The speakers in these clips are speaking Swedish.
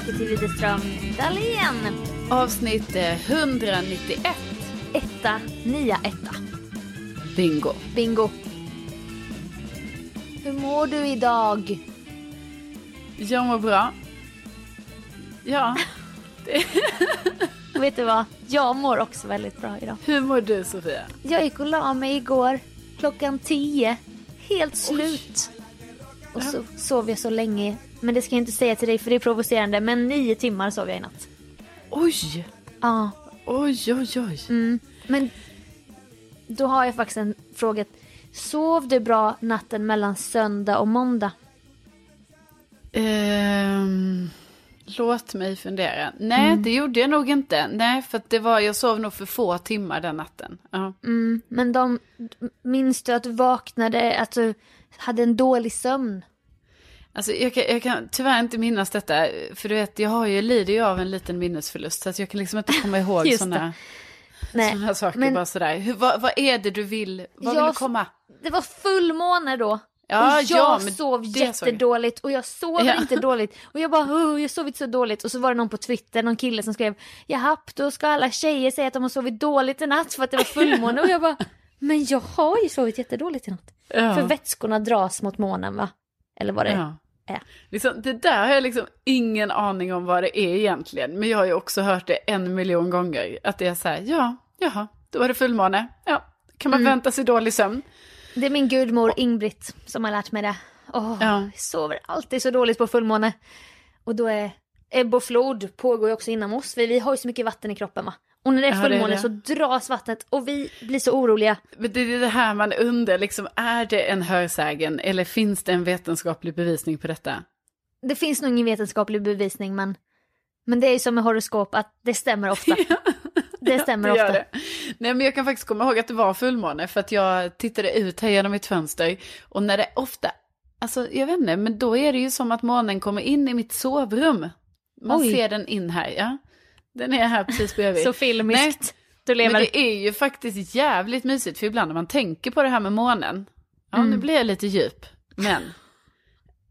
tillbaka till Widerström Dahlén. Avsnitt eh, 191. Etta, nia, etta. Bingo. Bingo. Hur mår du idag? Jag mår bra. Ja. Vet du vad? Jag mår också väldigt bra idag. Hur mår du Sofia? Jag gick och la mig igår klockan tio. Helt slut. Och så sov jag så länge. Men det ska jag inte säga till dig för det är provocerande. Men nio timmar sov jag i natt. Oj! Ja. Oj, oj, oj. Mm. Men då har jag faktiskt en fråga. Sov du bra natten mellan söndag och måndag? Ehm, låt mig fundera. Nej, det gjorde jag nog inte. Nej, för det var, jag sov nog för få timmar den natten. Ja. Mm. Men de, minns du att du vaknade, att du hade en dålig sömn? Alltså, jag, kan, jag kan tyvärr inte minnas detta. För du vet, jag har ju, lider ju av en liten minnesförlust. Så att jag kan liksom inte komma ihåg sådana såna saker men- bara sådär. Hur, vad, vad är det du vill? Vad vill Jag- du komma? Det var fullmåne då. Ja, och jag ja, sov jättedåligt och jag sover Ja. inte dåligt. Och jag bara, oh, jag sovit så dåligt. Och så var det någon på Twitter, någon kille som skrev, jaha, då ska alla tjejer säga att de har sovit dåligt i natt för att det var fullmåne. och jag bara, men jag har ju sovit jättedåligt i natt. Ja. För vätskorna dras mot månen va? Eller vad det Ja. Är. Liksom, det där har jag liksom ingen aning om vad det är egentligen. Men jag har ju också hört det en miljon gånger. Att det är så här, ja, jaha, då var det fullmåne. Ja, kan man Mm. vänta sig dålig sömn? Det är min gudmor Ingbritt som har lärt mig det. Åh, Ja. Jag sover alltid så dåligt på fullmåne. Och då är ebb och flod pågår ju också inom oss. För vi har ju så mycket vatten i kroppen va. Och när det är Ja, det fullmåne det. så dras vattnet och vi blir så oroliga. Men det är det här man undrar, liksom, är det en hörsägen eller finns det en vetenskaplig bevisning på detta? Det finns nog ingen vetenskaplig bevisning men, men det är ju som med horoskop att det stämmer ofta. Det stämmer det gör ofta. det. Nej men jag kan faktiskt komma ihåg att det var fullmåne för att jag tittade ut här genom mitt fönster och när det ofta, alltså jag vet inte, men då är det ju som att månen kommer in i mitt sovrum. Man Oj. ser den in här, ja. Den är här precis bredvid. Så filmiskt. Du Men lever. det är ju faktiskt jävligt mysigt för ibland när man tänker på det här med månen, ja Mm. nu blir jag lite djup, men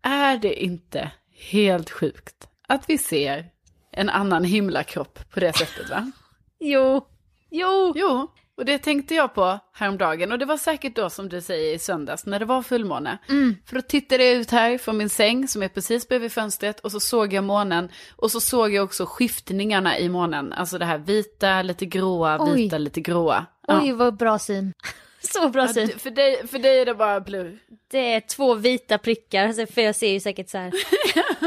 är det inte helt sjukt att vi ser en annan himlakropp på det sättet va? Jo. Jo. Jo, och det tänkte jag på häromdagen. Och det var säkert då som du säger i söndags när det var fullmåne. Mm. För då tittade jag ut här från min säng som är precis bredvid fönstret och så såg jag månen. Och så såg jag också skiftningarna i månen. Alltså det här vita, lite gråa, Oj. vita, lite gråa. Ja. Oj vad bra syn. Så bra syn. för, dig, för dig är det bara blur. Det är två vita prickar, alltså, för jag ser ju säkert så här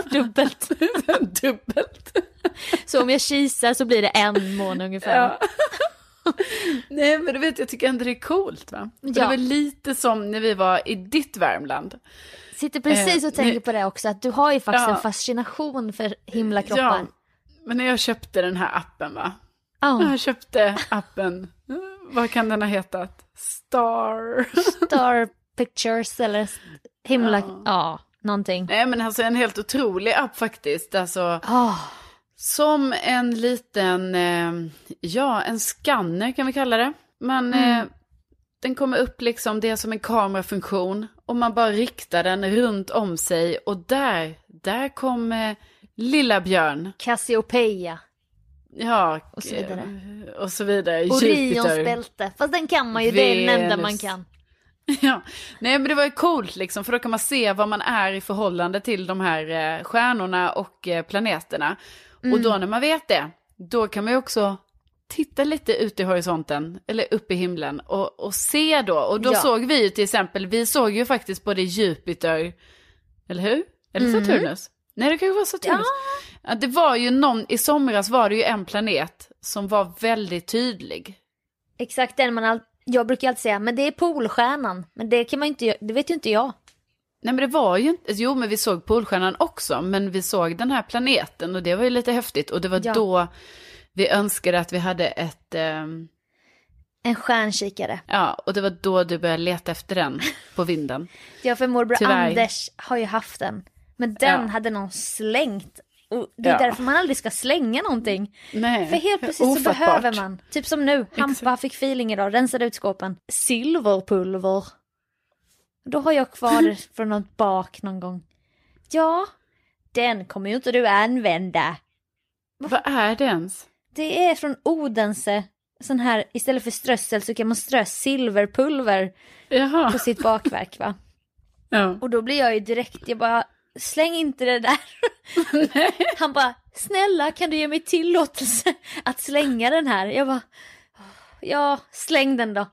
dubbelt. Dubbelt. Så om jag kisar så blir det en måne ungefär. Ja. Nej men du vet, jag tycker ändå det är coolt va? För Det Ja. var lite som när vi var i ditt Värmland. Sitter precis Eh, och tänker nej. på det också, att du har ju faktiskt Ja. en fascination för himlakroppar. Ja, men när jag köpte den här appen va? Ja. Jag köpte appen, eh, vad kan den ha hetat? Star. Star Pictures eller himla... Ja, Ja. någonting. Nej men alltså en helt otrolig app faktiskt. Alltså Ah, som en liten, eh, ja en scanner kan vi kalla det. Man, Mm. eh, den kommer upp liksom, det är som en kamerafunktion. Och man bara riktar den runt om sig och där, där kom eh, lilla björn. Cassiopeia. Ja, Och så vidare. eh, Och så vidare. Orions bälte. Fast den kan man ju, det är den enda man Venus. kan. Ja, nej men det var ju coolt liksom, för då kan man se vad man är i förhållande till de här eh, stjärnorna och eh, planeterna. Och då när man vet det, då kan man ju också titta lite ut i horisonten, eller upp i himlen, och, och se då. Och då Ja. såg vi ju till exempel, vi såg ju faktiskt både Jupiter, eller hur? Eller Mm. Saturnus? Nej, det kanske var Saturnus. Ja. det var ju någon, i somras var det ju en planet som var väldigt tydlig. Exakt den man all... Jag brukar alltid säga, men det är Polstjärnan. Men det kan man inte det vet ju inte jag. Nej men det var ju inte, jo men vi såg Polstjärnan också, men vi såg den här planeten och det var ju lite häftigt. Och det var Ja. då vi önskade att vi hade ett, ehm, En stjärnkikare. ja, och det var då du började leta efter den på vinden. Ja, för morbror Tyvärr. Anders har ju haft den. Men den Ja. hade någon slängt. Och det är Ja. därför man aldrig ska slänga någonting. Nej, För helt plötsligt så ofattbart. behöver man, typ som nu, Hampa fick feeling idag, rensade ut skåpen. Silverpulver. Då har jag kvar från något bak någon gång. Ja, Den kommer ju inte du använda. Vad är det ens? Det är från Odense. Sån här, istället för strössel så kan man strö silverpulver Jaha. på sitt bakverk va. Ja. Och då blir jag ju direkt, jag bara, släng inte det där. Han bara, snälla kan du ge mig tillåtelse att slänga den här? Jag bara, ja, släng den då.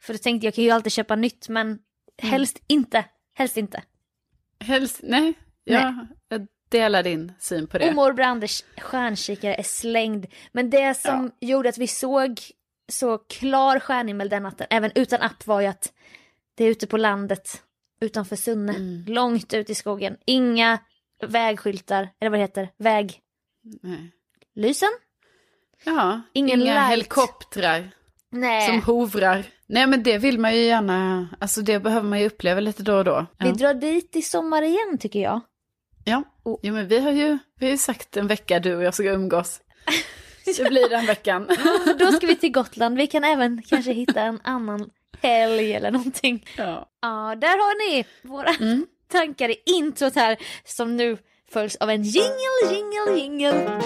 För då tänkte jag, jag kan ju alltid köpa nytt men helst inte, helst inte. Helst, nej. Ja, jag delar din syn på det. Och morbror Anders stjärnkikare är slängd. Men det som gjorde att vi såg så klar stjärnhimmel den natten, även utan app, var ju att det är ute på landet utanför Sunne, Mm. långt ut i skogen. Inga vägskyltar, eller vad det heter, väglysen? Nej. Ja, Ingen inga light. helikoptrar Nej, som hovrar. Nej men det vill man ju gärna, alltså det behöver man ju uppleva lite då och då. vi Ja, drar dit i sommar igen tycker jag. ja. Och- Jo, men vi har ju vi har ju sagt en vecka du och jag ska umgås. Det blir den veckan. Då ska vi till Gotland, vi kan även kanske hitta en annan helg eller någonting. Ja. Ja, där har ni våra Mm. tankar i introt här som nu följs av en jingle, jingle, jingle.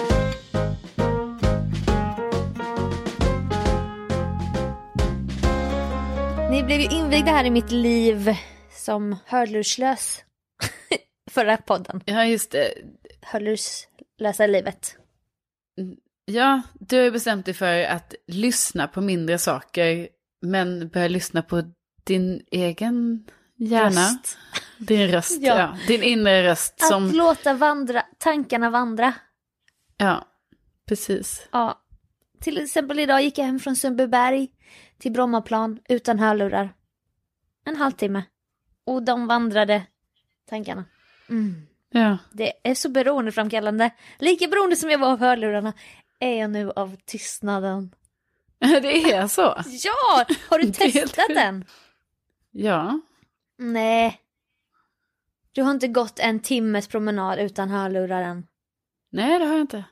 Ni blev ju invigda här i mitt liv som hörlurslös förra podden. ja, just det. Hörlurslösa livet. Ja, du har ju bestämt dig för att lyssna på mindre saker, men börja lyssna på din egen hjärna. Röst. Din röst, Ja. ja. Din inre röst Att som... låta vandra, tankarna vandra. Ja, precis. Ja. Till exempel idag gick jag hem från Sundbyberg till Brommaplan utan hörlurar. En halvtimme. Och de vandrade tankarna. Mm. Ja. Det är så beroendeframkallande. Lika beroende som jag var av hörlurarna är jag nu av tystnaden. Det är så. Ja! Har du testat den? Ja. Nej. Du har inte gått en timmes promenad utan hörlurar än. Nej, det har jag inte.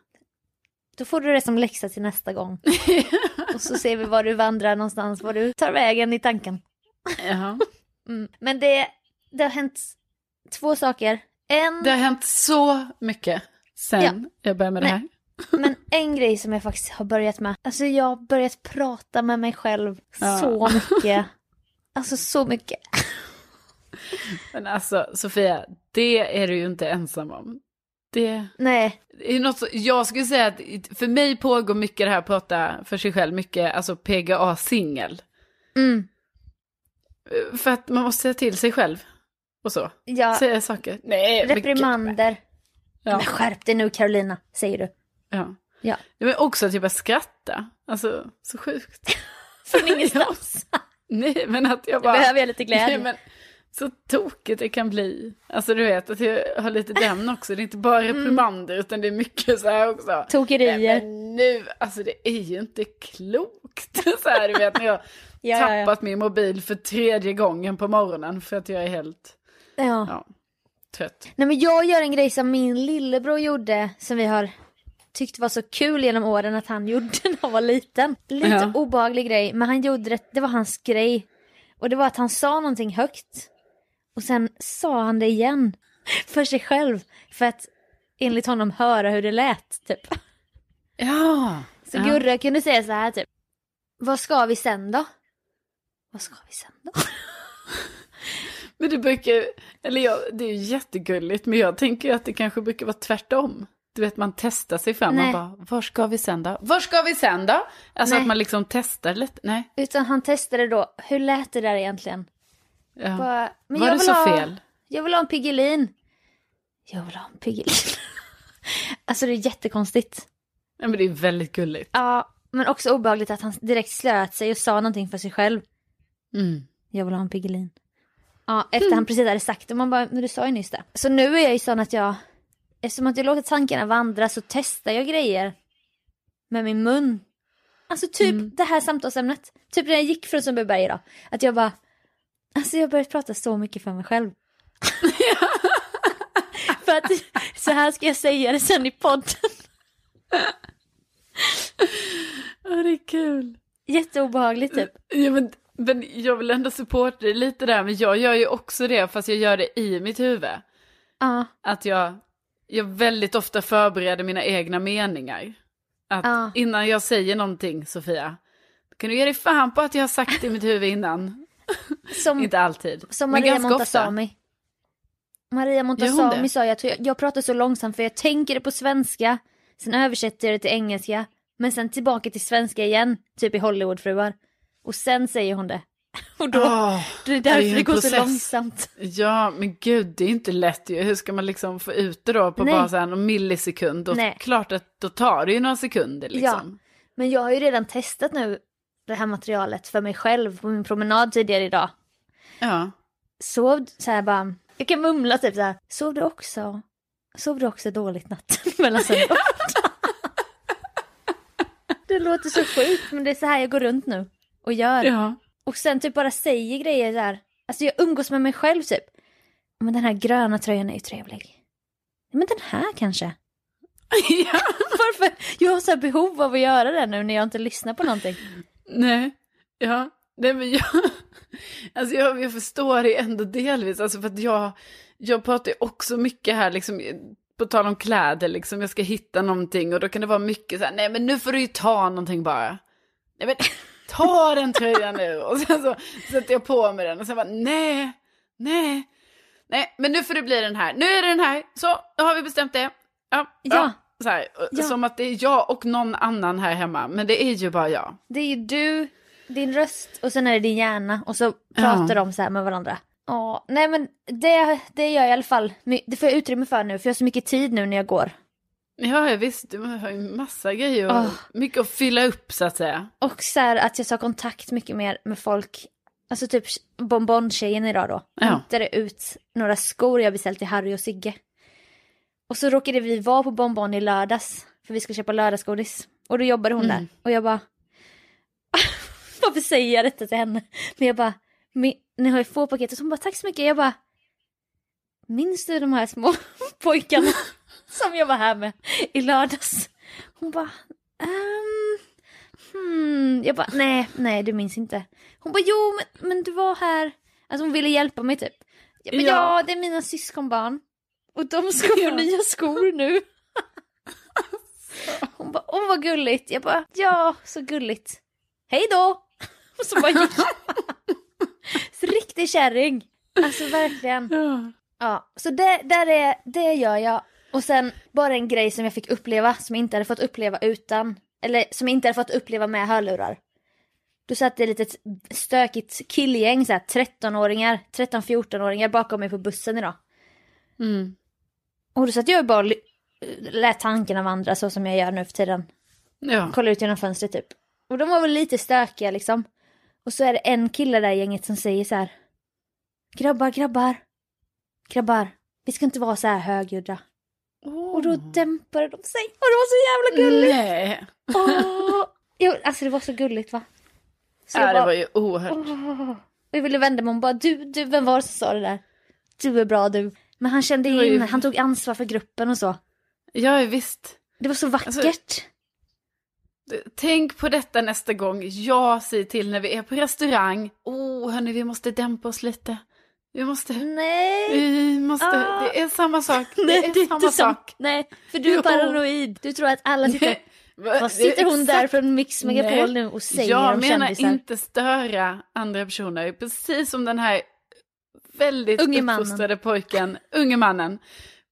Då får du det som läxa till nästa gång. Och så ser vi var du vandrar någonstans, var du tar vägen i tanken. Ja. Mm. Men det, det har hänt två saker. En, Det har hänt så mycket sen Ja. jag började med det här. men en grej som jag faktiskt har börjat med. Alltså jag har börjat prata med mig själv Ja. så mycket. Alltså så mycket. Men alltså, Sofia, det är du ju inte ensam om. Det Nej, är något så, jag skulle säga att för mig pågår mycket det här prata för sig själv, mycket alltså PGA-singel. mm. För att man måste säga till sig själv. Och så. ja, Säga saker. Nej, reprimander. Ja. Men skärp dig nu Carolina, säger du. Ja. Ja. Men också att jag bara skratta. Alltså, så sjukt. Från ingenstans. Nej, men att jag bara... behöver jag lite glädje. Nej, men så tokigt det kan bli. Alltså du vet att jag har lite den också. Det är inte bara Mm. reprimander utan det är mycket så här också. Tokerier. Men nu, alltså det är ju inte klokt. Så här du vet när jag Ja, ja, ja. tappat min mobil för tredje gången på morgonen för att jag är helt Ja. ja, trött. Nej men jag gör en grej som min lillebror gjorde som vi har tyckt var så kul genom åren att han gjorde när han var liten. Lite Ja. obehaglig grej men han gjorde det, det var hans grej. Och det var att han sa någonting högt. Och sen sa han det igen. För sig själv. För att enligt honom höra hur det lät typ. Ja. Så ja. Gurra kunde säga så här typ. Vad ska vi sen då? Vad ska vi sen då? Men det brukar, eller jag, det är ju jättegulligt, men jag tänker att det kanske brukar vara tvärtom. Du vet, man testar sig fram, Nej. man bara, var ska vi sen då? Var ska vi sen då? Alltså Nej. att man liksom testar lite, nej. Utan han testade då, hur lät det där egentligen? Ja. Bara, men Var jag det vill så ha, fel? Jag vill ha en Piggelin. Jag vill ha en Piggelin. alltså det är jättekonstigt. Ja, men det är väldigt gulligt. Ja, men också obehagligt att han direkt slöt sig och sa någonting för sig själv. Mm. Jag vill ha en Piggelin. Ja, efter han precis hade sagt det. Man bara, men du sa ju nyss det. Så nu är jag ju sån att jag, eftersom att jag låter tankarna vandra så testar jag grejer med min mun. Alltså typ Mm. det här samtalsämnet. Typ när jag gick från Sundbyberg idag. Att jag bara, alltså jag har börjat prata så mycket för mig själv. för att så här ska jag säga det sen i podden. Ja, det är kul. Jätteobehagligt typ. Ja, men, men jag vill ändå supporta dig lite där, men jag gör ju också det, fast jag gör det i mitt huvud. Ja, Att jag, jag väldigt ofta förbereder mina egna meningar. Att Ja. innan jag säger någonting, Sofia, kan du ge dig fan på att jag har sagt det i mitt huvud innan? Som, Inte alltid. som men Maria ganska Montazami. Maria Gör hon Montazami det? sa jag, tror jag, jag pratar så långsamt för jag tänker det på svenska, sen översätter jag det till engelska, men sen tillbaka till svenska igen, typ i Hollywoodfruar. Och sen säger hon det. Och då, Åh, det är därför en det går så långsamt. Ja, men gud, det är inte lätt ju. Hur ska man liksom få ut det då på Nej. bara någon millisekund? Och Nej. klart att då tar det ju några sekunder liksom. Men jag har ju redan testat nu det här materialet för mig själv på min promenad tidigare idag. Ja. Sov så här bara, jag kan mumla typ så här, sov du också? Sov du också dåligt natten mellan söndag och måndag?" Det låter så sjukt men det är så här jag går runt nu och gör. ja. Och sen typ bara säger grejer här. Alltså jag umgås med mig själv typ. Men den här gröna tröjan är ju trevlig. Men den här kanske. ja. Varför? Jag har så här behov av att göra det nu när jag inte lyssnar på någonting. Nej, ja. Nej men jag, alltså jag, jag förstår det ändå delvis, alltså för att jag, jag pratar ju också mycket här liksom, på tal om kläder liksom, jag ska hitta någonting och då kan det vara mycket så här, nej men nu får du ju ta någonting bara. Nej men ta den tröjan nu och sen så sätter jag på mig den och sen bara nej, nej, nej men nu får det bli den här, nu är det den här, så då har vi bestämt det. Ja, Ja. Så här, Ja. Som att det är jag och någon annan här hemma, men det är ju bara jag. Det är ju du, din röst och sen är det din hjärna och så pratar de så här med varandra. Ja, nej men det, det gör jag i alla fall. Det får jag utrymme för nu för jag har så mycket tid nu när jag går. Ja, visst. Du har ju massa grejer och Åh. mycket att fylla upp så att säga. Och så här att jag tar kontakt mycket mer med folk. Alltså typ bonbon-tjejen idag då. Ja. Hämtade ut några skor jag beställt till Harry och Sigge. Och så råkade vi vara på bonbon i lördags. För vi skulle köpa lördagsgodis. Och då jobbade hon Mm. där. Och jag bara... Varför säger jag detta till henne? Men jag bara... "Men Ni har ju få paket. Och så hon bara tack så mycket. Jag bara... Minns du de här små pojkarna som jag var här med i lördags? Hon bara... ehm, hmm. Jag bara nej, nej du minns inte. Hon bara jo men, men du var här. Alltså hon ville hjälpa mig typ. Jag bara, Ja. ja det är mina syskonbarn. Och de ska få nya skor nu. Hon bara åh vad gulligt. Jag bara ja så gulligt. Hej då. Och så bara gick Så Riktig kärring. Alltså verkligen. Ja. Så det, där är, det gör jag. Och sen bara en grej som jag fick uppleva som jag inte hade fått uppleva utan. Eller som jag inte hade fått uppleva med hörlurar. Då satt det ett litet stökigt killgäng, så här 13-åringar, 13-14-åringar bakom mig på bussen idag. Mm. Och då satt jag bara och lät tankarna vandra så som jag gör nu för tiden. Ja. Kolla ut genom fönstret typ. Och de var väl lite stökiga liksom. Och så är det en kille där i gänget som säger så här. Grabbar, grabbar. Grabbar, vi ska inte vara så här högljudda. Och då dämpade de sig. Och det var så jävla gulligt. Nej. Åh! Jo, alltså det var så gulligt va? Så Ja, jag det bara, var ju oerhört. åh. Och jag ville vända mig om bara du, du, vem var det som sa det där? Du är bra du. Men han kände ju- in, han tog ansvar för gruppen och så. Ja, visst. Det var så vackert. Alltså- Tänk på detta nästa gång jag säger till när vi är på restaurang. Oh, hörni, vi måste dämpa oss lite. Vi måste, Nej. vi måste, Ah. det är samma sak. Det Nej, är det är samma inte sant. sak. Nej, för du är Jo. paranoid. Du tror att alla sitter... Va- Vad sitter hon där från Mix Megapol Nej. nu och säger Jag om menar kändisar? inte störa andra personer, precis som den här väldigt Unge mannen. uppfostrade pojken, unge mannen,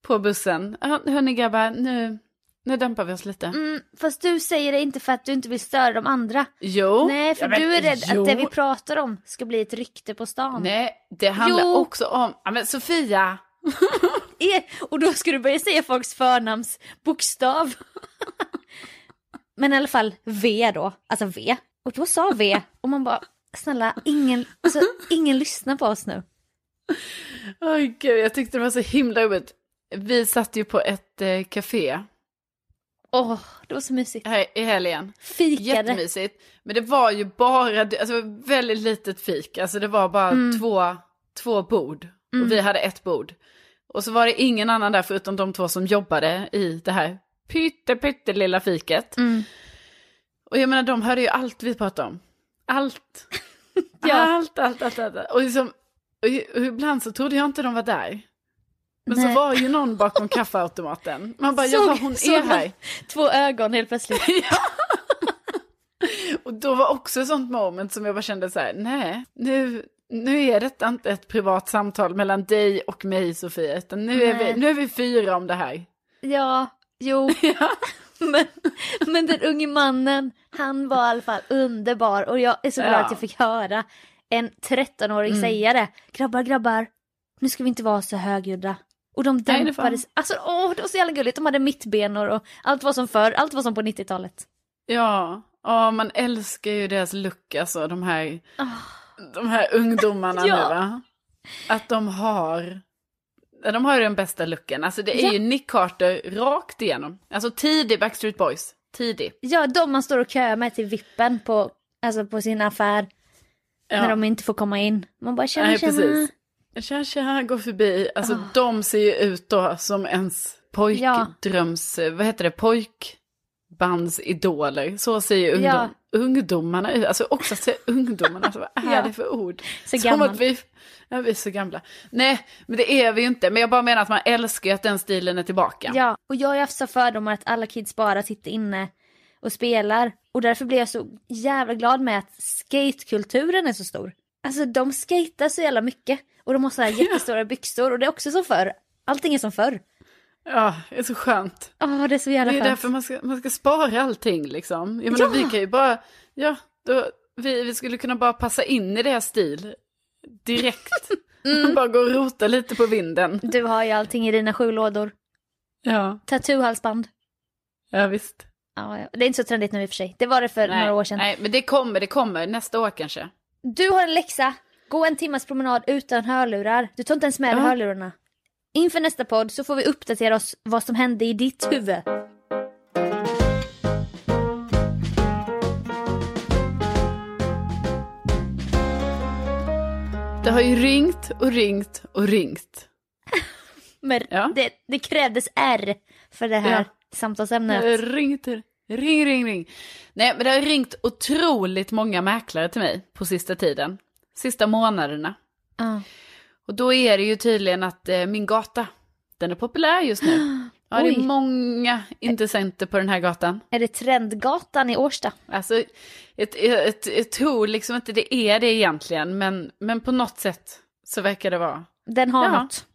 på bussen. Hör- Hörni grabbar, nu, nu dämpar vi oss lite. Mm, fast du säger det inte för att du inte vill störa de andra. Jo. Nej, för men du är rädd jo. att det vi pratar om ska bli ett rykte på stan. Nej, det handlar Jo. också om, ja men Sofia, E- Och då ska du börja säga folks förnamnsbokstav. Men i alla fall V då, alltså V. Och då sa V och man bara, snälla ingen, alltså, ingen lyssnar på oss nu. Oj gud, jag tyckte det var så himla jobbigt. Vi satt ju på ett eh, café Åh, det var så mysigt. här i helgen. Fikade. Jättemysigt. Men det var ju bara, alltså väldigt litet fik. Alltså det var bara Mm. två, två bord. Och vi hade ett bord. Och så var det ingen annan där förutom de två som jobbade i det här pytte, pytte lilla fiket. Mm. Och jag menar, de hörde ju allt vi pratade om. Allt. Ja. Allt, allt, allt, allt. Och, liksom, och, ibland så trodde jag inte de var där. Men Nej. så var ju någon bakom kaffeautomaten. Man bara, Såg- jaha hon är här. Två ögon helt plötsligt. Och då var också ett sånt moment som jag bara kände så här, nej, nu, nu är detta inte ett privat samtal mellan dig och mig Sofia, utan nu är, vi, nu är vi fyra om det här. Ja, jo. men, men den unge mannen, han var i alla fall underbar och jag är så glad Ja. att jag fick höra en 13-åring Mm. säga det. Grabbar, grabbar, nu ska vi inte vara så högljudda. Och de Nej, det dämpade fan. sig. Alltså åh, det var så jävla gulligt. De hade mittbenor och allt var som förr, allt var som på 90-talet. Ja, ja man älskar ju deras look, alltså de här, Ah. de här ungdomarna Ja. nu va. Att de har, de har ju den bästa looken. Alltså det är Ja. ju Nick Carter rakt igenom. Alltså tidig Backstreet Boys, tidig. Ja, de man står och köar med till vippen på, alltså på sin affär. Ja. När de inte får komma in. Man bara tjena, Nej, tjena. precis. Tja, tja, går förbi. Alltså Ah. de ser ju ut då som ens pojkdröms, vad heter det, pojkbandsidoler. Så ser ju ungdom, Ja. ungdomarna ut. Alltså också ser ungdomarna, alltså, vad är Ja. det för ord? Så som gammal. att vi, ja, vi är så gamla. Nej, men det är vi ju inte. Men jag bara menar att man älskar ju att den stilen är tillbaka. Ja, och jag har ju haft så fördomar att alla kids bara sitter inne och spelar. Och därför blir jag så jävla glad med att skatekulturen är så stor. Alltså de skater så jävla mycket. Och de har så här jättestora byxor och det är också som förr. Allting är som förr. Ja, det är så skönt. Åh, det är så jävla Det är skönt. därför man ska, man ska spara allting liksom. Jag menar, Ja. vi kan ju bara, ja, då, vi, vi skulle kunna bara passa in i deras stil direkt. Mm. bara gå och rota lite på vinden. Du har ju allting i dina sju lådor. Ja, Tattoohalsband. ja visst. Ja, det är inte så trendigt nu i och för sig. Det var det för några år sedan. nej, men det kommer, det kommer nästa år kanske. Du har en läxa. Gå en timmas promenad utan hörlurar. Du tar inte ens med dig Ja. hörlurarna. Inför nästa podd så får vi uppdatera oss vad som hände i ditt huvud. Det har ju ringt och ringt och ringt. Men Ja. det, det krävdes R för det här Ja. Samtalsämnet. Har ringt, ring, ring, ring. Nej, men det har ringt otroligt många mäklare till mig på sista tiden. Sista månaderna. Ja. Och då är det ju tydligen att eh, min gata, den är populär just nu. Ja, det är många intressenter på den här gatan. Är det Trendgatan i Årsta? Alltså, jag tror liksom inte det är det egentligen, men, men på något sätt så verkar det vara. Den har Ja. något.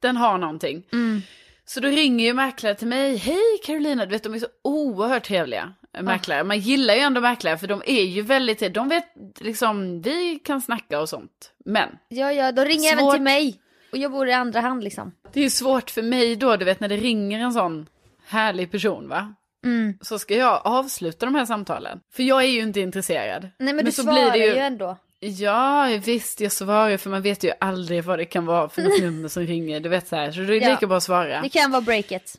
Den har någonting. Mm. Så då ringer ju mäklare till mig. Hej Carolina, du vet de är så oerhört trevliga eh, mäklare. Man gillar ju ändå mäklare för de är ju väldigt, de vet liksom, vi kan snacka och sånt. Men Ja, ja, de ringer även Svårt. till mig. Och jag bor i andra hand liksom. det är ju svårt för mig då, du vet när det ringer en sån härlig person va. Mm. Så ska jag avsluta de här samtalen. För jag är ju inte intresserad. Nej men, du så svarar blir det ju... ändå. Ja, visst jag svarar för man vet ju aldrig vad det kan vara för något nummer som ringer. Du vet så här, så det är Ja. lika bra att svara. Det kan vara breaket.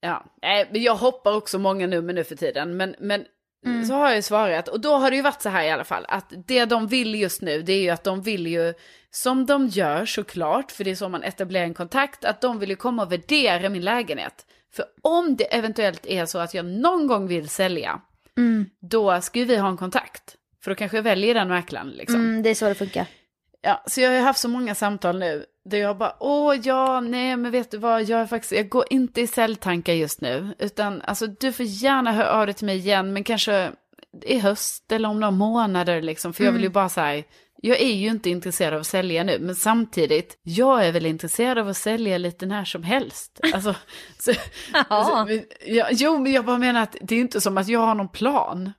Ja, nej, men jag hoppar också många nummer nu för tiden. Men, men Mm. så har jag ju svarat. Och då har det ju varit så här i alla fall. Att det de vill just nu, det är ju att de vill ju, som de gör såklart, för det är så man etablerar en kontakt, att de vill ju komma och värdera min lägenhet. För om det eventuellt är så att jag någon gång vill sälja, Mm. då ska ju vi ha en kontakt. För då kanske jag väljer den mäklaren liksom. Mm, det är så det funkar. Ja, så jag har haft så många samtal nu där jag bara, åh ja, nej men vet du vad, jag faktiskt, jag går inte i säljtankar just nu. Utan alltså du får gärna höra av dig till mig igen, men kanske i höst eller om några månader liksom. För jag vill ju bara säga, jag är ju inte intresserad av att sälja nu, men samtidigt, jag är väl intresserad av att sälja lite när som helst. Alltså, så, alltså, ja, jo, men jag bara menar att det är inte som att jag har någon plan.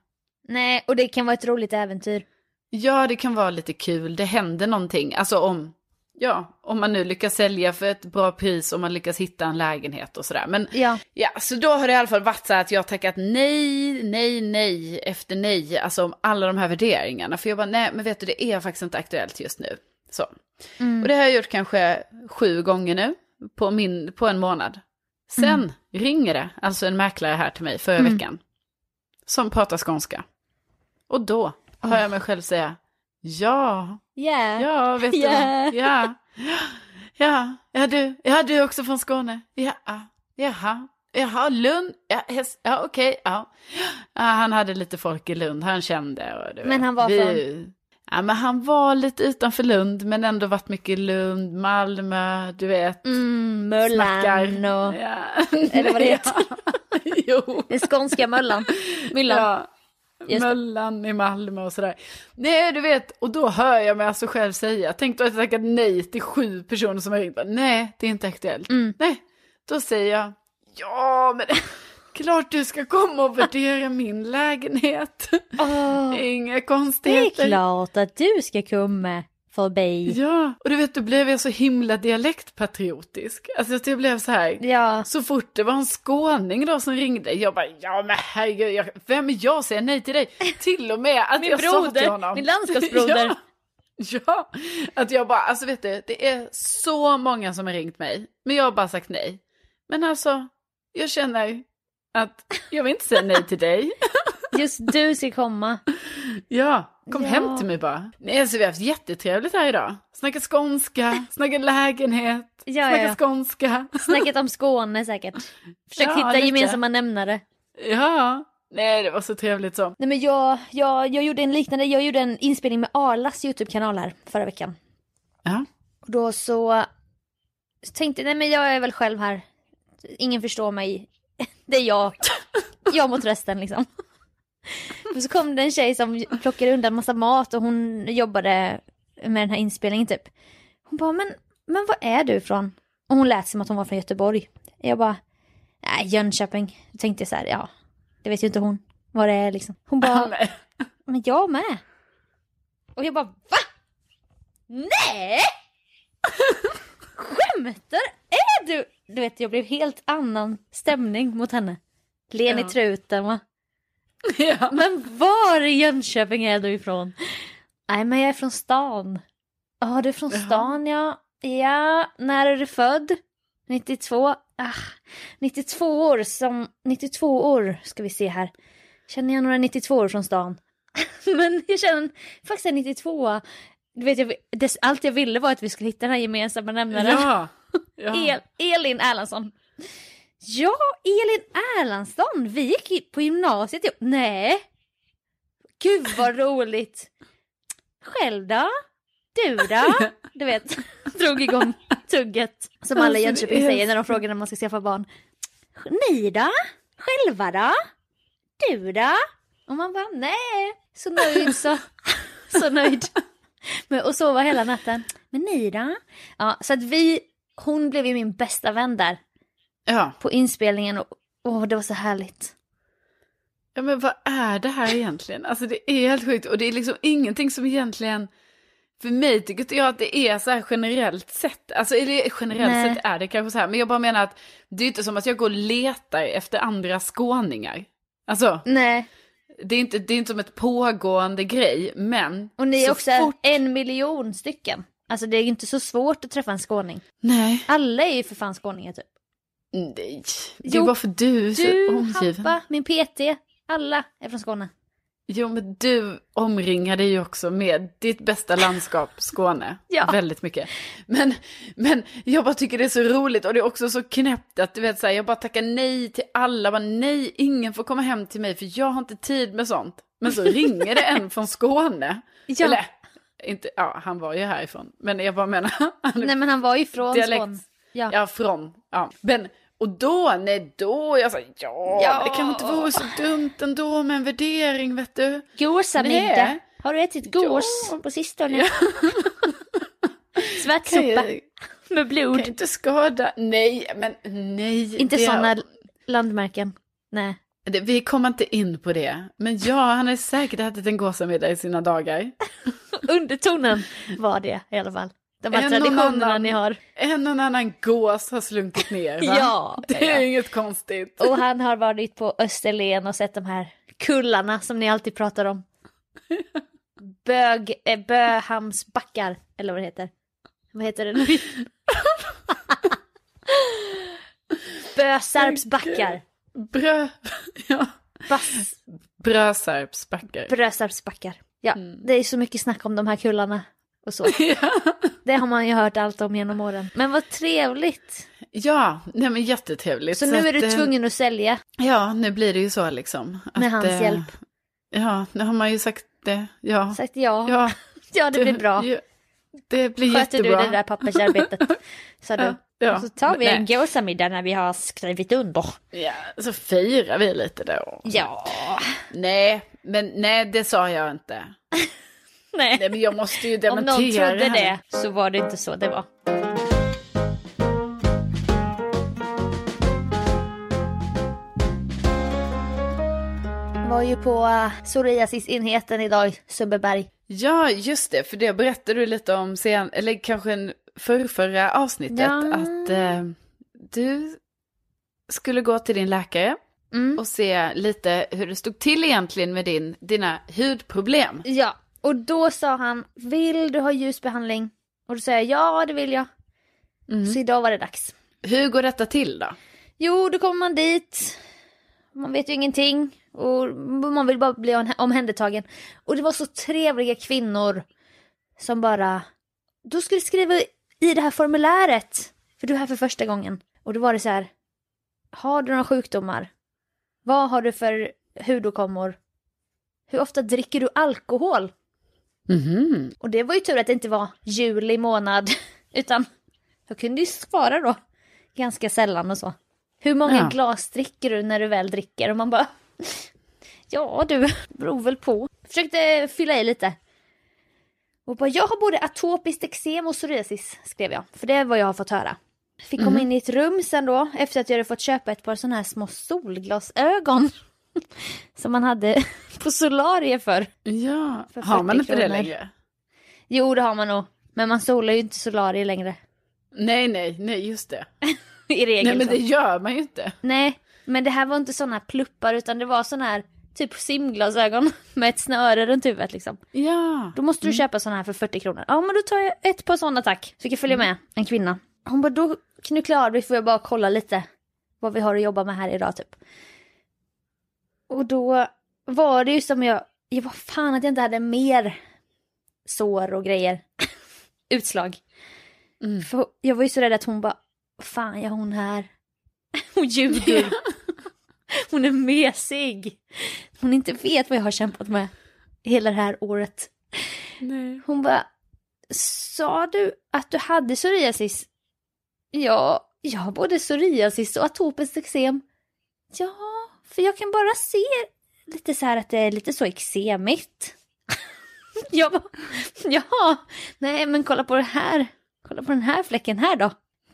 Nej, och det kan vara ett roligt äventyr. Ja, det kan vara lite kul. Det händer någonting. Alltså om, ja, om man nu lyckas sälja för ett bra pris och man lyckas hitta en lägenhet och sådär. Men Ja. ja, så då har det i alla fall varit så här att jag tackat nej, nej, nej efter nej. Alltså om alla de här värderingarna. För jag bara, nej, men vet du, det är faktiskt inte aktuellt just nu. Så. Mm. Och det har jag gjort kanske sju gånger nu på, min, på en månad. Sen ringer det alltså en mäklare här till mig förra Mm. veckan. Som pratar skånska. Och då hör jag mig själv säga ja, Yeah. ja, vet du vad? Ja, ja, ja du, ja du är också från Skåne? Ja, jaha, jaha, Lund, ja, häst- ja okej, ja. ja. Han hade lite folk i Lund, han kände. Och du Men han var vi, från? Ja, men han var lite utanför Lund, men ändå varit mycket i Lund, Malmö, du vet. Mm, Möllan och... Ja. Eller vad det heter. jo. Den skånska möllan. Myllan. Ja. Just. Möllan i Malmö och sådär. Nej, du vet, och då hör jag mig alltså själv säga, tänk då att jag tackat nej till sju personer som har ringt. Nej, det är inte aktuellt. Mm. Nej, då säger jag, ja men klart du ska komma och värdera min lägenhet. Åh, Inga det är konstigheter. klart att du ska komma förbi. Ja, och du vet, då blev jag så himla dialektpatriotisk. Alltså jag blev så här, Ja. så fort det var en skåning då som ringde, jag bara, ja men herregud, jag, vem är jag säger nej till dig? Till och med att Min jag sa till broder, honom. min landskapsbroder. ja, ja, att jag bara, alltså vet du, det är så många som har ringt mig, men jag har bara sagt nej. Men alltså, jag känner att jag vill inte säga nej till dig. Just du ska komma. Ja, kom Ja. hem till mig bara. Nej, alltså vi har haft jättetrevligt här idag. Snackat skånska, snackat lägenhet, Ja, snackat ja. skånska. Snackat om Skåne säkert. Försökt Ja, hitta lite. gemensamma nämnare. Ja, nej det var så trevligt så. Nej men jag, jag, jag gjorde en liknande, jag gjorde en inspelning med Arlas YouTube-kanal här förra veckan. Ja. Och då så, så tänkte jag, nej men jag är väl själv här. Ingen förstår mig. Det är jag. Jag mot resten liksom. Och så kom det en tjej som plockade undan massa mat och hon jobbade med den här inspelningen typ. Hon bara, men, men var är du ifrån? Och hon lät som att hon var från Göteborg. Jag bara, nej Jönköping. Då tänkte jag så här, ja, det vet ju inte hon vad det är liksom. Hon bara, men jag med. Och jag bara va? Nej! Skämtar? Är du? Du vet jag blev helt annan stämning mot henne. Len i Ja. truten va? Ja. Men var i Jönköping är du ifrån? Nej men jag är från stan. Ja du är från stan ja. Ja, när är du född? 92? Ah, 92 år som, 92 år ska vi se här. Känner jag några 92 år från stan? Men jag känner faktiskt en 92 du vet, jag, det, allt jag ville var att vi skulle hitta den här gemensamma nämnaren. Ja. ja. El, Elin Erlandsson. Ja, Elin Erlandsson. Vi gick på gymnasiet ihop. Nej. Gud vad roligt. Själv då? Du då? Du vet, drog igång tugget. Som alla i Alltså, Jönköping säger när de frågar när man ska skaffa barn. Ni då? Själva då? Du då? Och man bara nej. Så nöjd så. Så nöjd. Men, och sova hela natten. Men ni då? Ja, så att vi, hon blev ju min bästa vän där ja. på inspelningen och åh, det var så härligt. Ja men vad är det här egentligen? Alltså det är helt sjukt och det är liksom ingenting som egentligen för mig tycker inte jag att det är så här generellt sett. Alltså eller generellt Nej. sett är det kanske så här. Men jag bara menar att det är inte som att jag går och letar efter andra skåningar. Alltså Nej, det är inte, det är inte som ett pågående grej. Men och ni är så också fort... en miljon stycken. Alltså det är inte så svårt att träffa en skåning. Nej. Alla är ju för fan skåningar typ. Nej. Det är bara för du är så Du, omgiven. Hampa, min PT, alla är från Skåne. Jo, men du omringar dig ju också med ditt bästa landskap, Skåne. Ja. Väldigt mycket. Men, men jag bara tycker det är så roligt och det är också så knäppt att du vet så här, jag bara tackar nej till alla. Bara, nej, ingen får komma hem till mig för jag har inte tid med sånt. Men så ringer det en från Skåne. Ja. Eller, inte, ja, han var ju härifrån. Men jag bara menar, Nej men han var ju från dialekt. Skåne. Ja. Ja, från. Ja. Men, och då, nej då, jag sa ja, Ja. det kanske inte vore så dumt ändå med en värdering, vet du. Gåsamiddag. Har du ätit gås Ja. på sistone? Ja. Kan Svartsoppa med blod. kan inte skada, nej, men nej. Inte det- sådana landmärken. Nej. Det, vi kommer inte in på det. Men ja, han har säkert ätit en gåsamiddag i sina dagar. Undertonen var det i alla fall. De här En traditionerna annan- ni har. En och annan gås har slunkit ner, va? Ja, Det är ja. inget konstigt. Och han har varit på Österlen och sett de här kullarna som ni alltid pratar om. Bög, eh, Böhamnsbackar, eller vad det heter. Vad heter det nu? Bösarpsbackar. Brö... Ja. Bass, Brösarpsbackar. Brösarpsbackar. Ja, Mm. det är så mycket snack om de här kullarna och så. Ja. Det har man ju hört allt om genom åren. Men vad trevligt. Ja, nej men jättetrevligt. Så nu är att, du eh, tvungen att sälja Ja, nu blir det ju så liksom. med att, hans eh, hjälp. Ja, nu har man ju sagt det. Ja, Sagt ja. ja Ja, det blir bra. Ja, det blir Sköter jättebra. du det där pappersarbetet? Sa du. Ja, Och så tar vi en gåsamiddag när vi har skrivit under. Ja, så firar vi lite då. Ja. Nej, men nej, det sa jag inte. Nej. Nej, men jag måste ju Om dementera någon trodde det så var det inte så det var. Var ju på uh, psoriasisenheten idag i Sundbyberg. Ja, just det, för det berättade du lite om sen, eller kanske en förrförra avsnittet, Ja. att eh, du skulle gå till din läkare Mm. och se lite hur det stod till egentligen med din, dina hudproblem. Ja, och då sa han, vill du ha ljusbehandling? Och då sa jag, ja det vill jag. Mm. Så idag var det dags. Hur går detta till då? Jo, då kommer man dit. Man vet ju ingenting. Och man vill bara bli om- omhändertagen. Och det var så trevliga kvinnor. Som bara, du skulle skriva i det här formuläret. För du är här för första gången. Och då var det så här, har du några sjukdomar? Vad har du för hudåkommor? Hur ofta dricker du alkohol? Mhm. Och det var ju tur att det inte var juli månad. Utan jag kunde ju svara då. Ganska sällan och så. Hur många Ja. glas dricker du när du väl dricker? Och man bara... Ja du, beror väl på. Försökte fylla i lite. Och bara, jag har både atopiskt eksem och psoriasis, skrev jag. För det är vad jag har fått höra. Fick komma in i ett rum sen då, efter att jag hade fått köpa ett par sådana här små solglasögon. Som man hade på Solarie för. Ja, För har man 40 inte det kronor. längre? Jo, det har man nog. Men man solar ju inte Solarie längre. Nej, nej, nej, just det. I regel. Nej, men så. det gör man ju inte. Nej, men det här var inte här pluppar utan det var såna här typ simglasögon med ett snöre runt huvudet liksom. Ja. Då måste du köpa såna här för 40 kronor. Ja, men då tar jag ett par såna tack. Så fick jag följa med en kvinna. Hon bara, då kan du klara av det, får jag bara kolla lite vad vi har att jobba med här idag typ. Och då var det ju som jag, jag var fan att jag inte hade mer sår och grejer. Utslag. Mm. För jag var ju så rädd att hon bara, "Vad fan gör hon här? Hon ljuger. Hon är mesig. Hon inte vet vad jag har kämpat med hela det här året. Nej. Hon bara, sa du att du hade psoriasis? Ja, jag har både psoriasis och atopiskt eksem. Ja, för jag kan bara se lite så här att det är lite så eksemigt. jag bara, ja, nej men kolla på det här. Kolla på den här fläcken här då.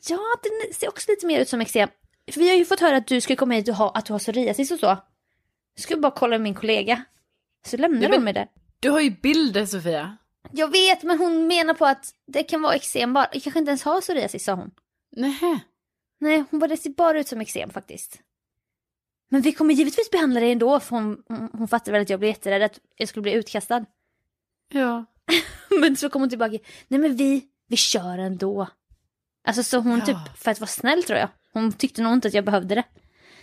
Ja, den ser också lite mer ut som eksem. För vi har ju fått höra att du ska komma hit och ha, att du har psoriasis och så. Jag ska bara kolla med min kollega. Så lämnar men- mig där. Du har ju bilder, Sofia. Jag vet, men hon menar på att det kan vara eksem bara. Jag kanske inte ens har psoriasis, sa hon. Nej. Nej, hon bara, det ser bara ut som eksem faktiskt. Men vi kommer givetvis behandla det ändå, för hon, hon, hon fattar väl att jag blev jätterädd att jag skulle bli utkastad. Ja. Men så kom hon tillbaka, nej men vi, vi kör ändå. Alltså så hon Ja. typ, för att vara snäll tror jag. Hon tyckte nog inte att jag behövde det.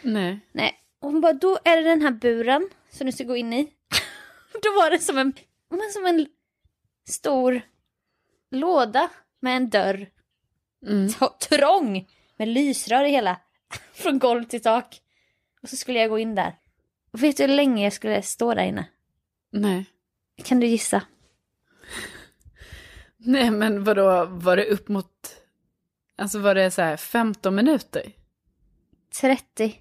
Nej. Nej, och hon bara, då är det den här buren som du ska gå in i. då var det som en, men som en stor låda med en dörr. Mm. Trång med lysrör i hela. Från golv till tak. Och så skulle jag gå in där. Och vet du hur länge jag skulle stå där inne? Nej. Kan du gissa? Nej, men vadå, var det upp mot... Alltså var det så här 15 minuter? 30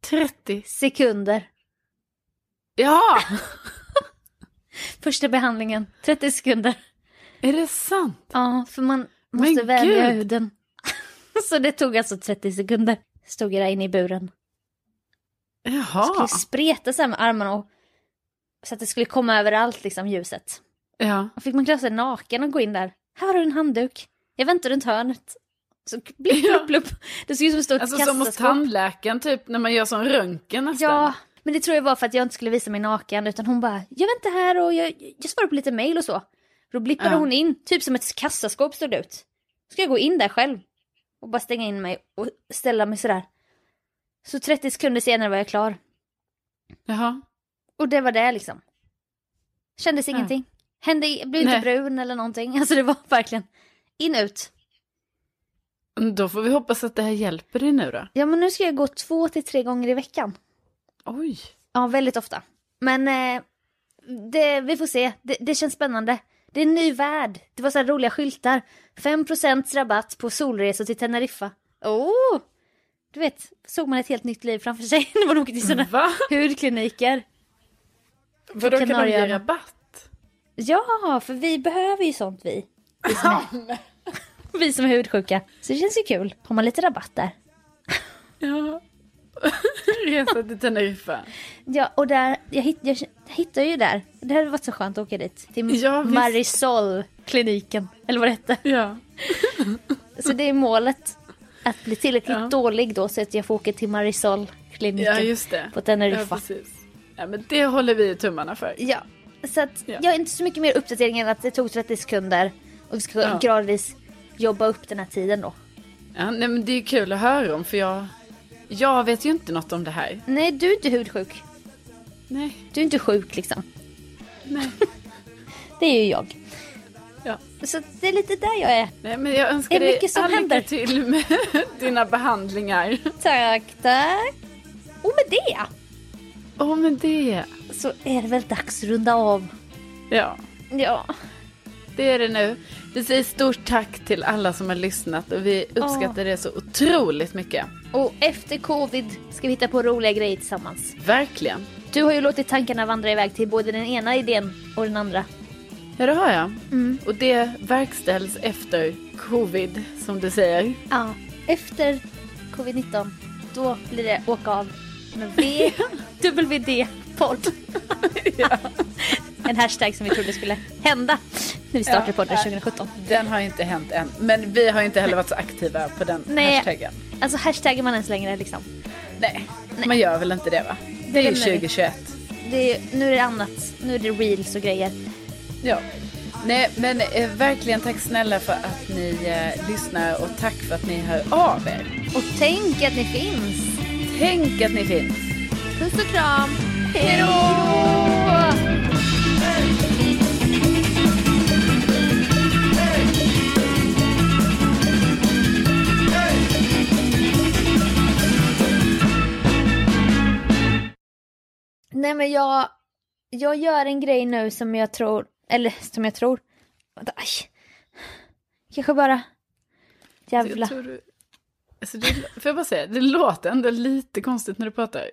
30? sekunder. Ja! Första behandlingen. 30 sekunder. Är det sant? Ja, för man Men måste vänja gud. huden. så det tog alltså 30 sekunder. Stod jag där inne i buren. Jaha. Skulle spreta så här med armarna och så att det skulle komma överallt liksom ljuset. Ja. Och fick man klä sig naken och gå in där. Här har du en handduk. Jag väntar runt hörnet. Så blipp, Ja. blipp. Det såg ut som ett stort Alltså som hos kassaskåp. tandläkaren typ när man gör sån röntgen nästan. Ja, men det tror jag var för att jag inte skulle visa mig naken utan hon bara, jag väntar här och jag, jag svarar på lite mail och så. Då blippade Ja. hon in, typ som ett kassaskåp stod det ut. Ska jag gå in där själv och bara stänga in mig och ställa mig sådär. Så 30 sekunder senare var jag klar. Jaha. Och det var det liksom. Kändes Ja. ingenting. Hände, blev inte Nej. brun eller någonting. Alltså det var verkligen in ut. Då får vi hoppas att det här hjälper dig nu då. Ja men nu ska jag gå två till tre gånger i veckan. Oj. Ja, väldigt ofta. Men eh, det, vi får se. Det, det känns spännande. Det är en ny värld. Det var så här roliga skyltar. 5% rabatt på solresor till Teneriffa. Oh! Du vet, såg man ett helt nytt liv framför sig när man åker till sådana Va? hudkliniker. Vadå kan de ge rabatt? Ja, för vi behöver ju sånt vi. Vi som är, vi som är hudsjuka. Så det känns ju kul. Har man lite rabatt där. Ja. Resa till Teneriffa. Ja, och där, jag, hitt, jag hittade ju där. Det hade varit så skönt att åka dit. Till Ja. Marisol-kliniken. Eller vad det hette. Ja. Så det är målet. Att bli tillräckligt Ja. dålig då så att jag får åka till Marisol-kliniken. ja. På Ja, Teneriffa. precis. Ja, men det håller vi tummarna för. Ja, så att Ja. jag har inte så mycket mer uppdatering än att det tog 30 sekunder. Och vi ska Ja. gradvis jobba upp den här tiden då. Ja, nej, men det är kul att höra om för jag, jag vet ju inte något om det här. Nej, du är inte hudsjuk. Nej, Du är inte sjuk liksom. nej. Det är ju jag. Ja. Så det är lite där jag är. nej men jag önskar Det är dig mycket som all lycka händer. till med dina behandlingar. Tack, tack. Och med det Åh, men det. så är det väl dags att runda av. Ja, Ja. det är det nu. Vi säger stort tack till alla som har lyssnat och vi uppskattar det så otroligt mycket. Och efter covid ska vi hitta på roliga grejer tillsammans. Verkligen. Du har ju låtit tankarna vandra iväg till både den ena idén och den andra. Ja, det har jag. Mm. Och det verkställs efter covid, som du säger. Ja, efter covid-19 då blir det åka av med V, WD-podd. En hashtag som vi trodde skulle hända när vi startade Ja. podden 2017. Den har inte hänt än. Men vi har inte heller varit så aktiva på den Nej. hashtaggen. Alltså hashtaggar man ens längre liksom. Nej, man gör väl inte det va? Det är ju lämnar vi. 2021. Det är, nu är det annat. Nu är det reels och grejer. Ja. Nej, men eh, verkligen tack snälla för att ni eh, lyssnar och tack för att ni hör av er. Och tänk att ni finns. Tänk att ni finns. Puss och kram. Hej då! Nej men jag, jag gör en grej nu som jag tror, eller som jag tror, vänta, aj. Kanske bara, jävla. Jag tror du... alltså, det, får jag bara säga, det låter ändå lite konstigt när du pratar.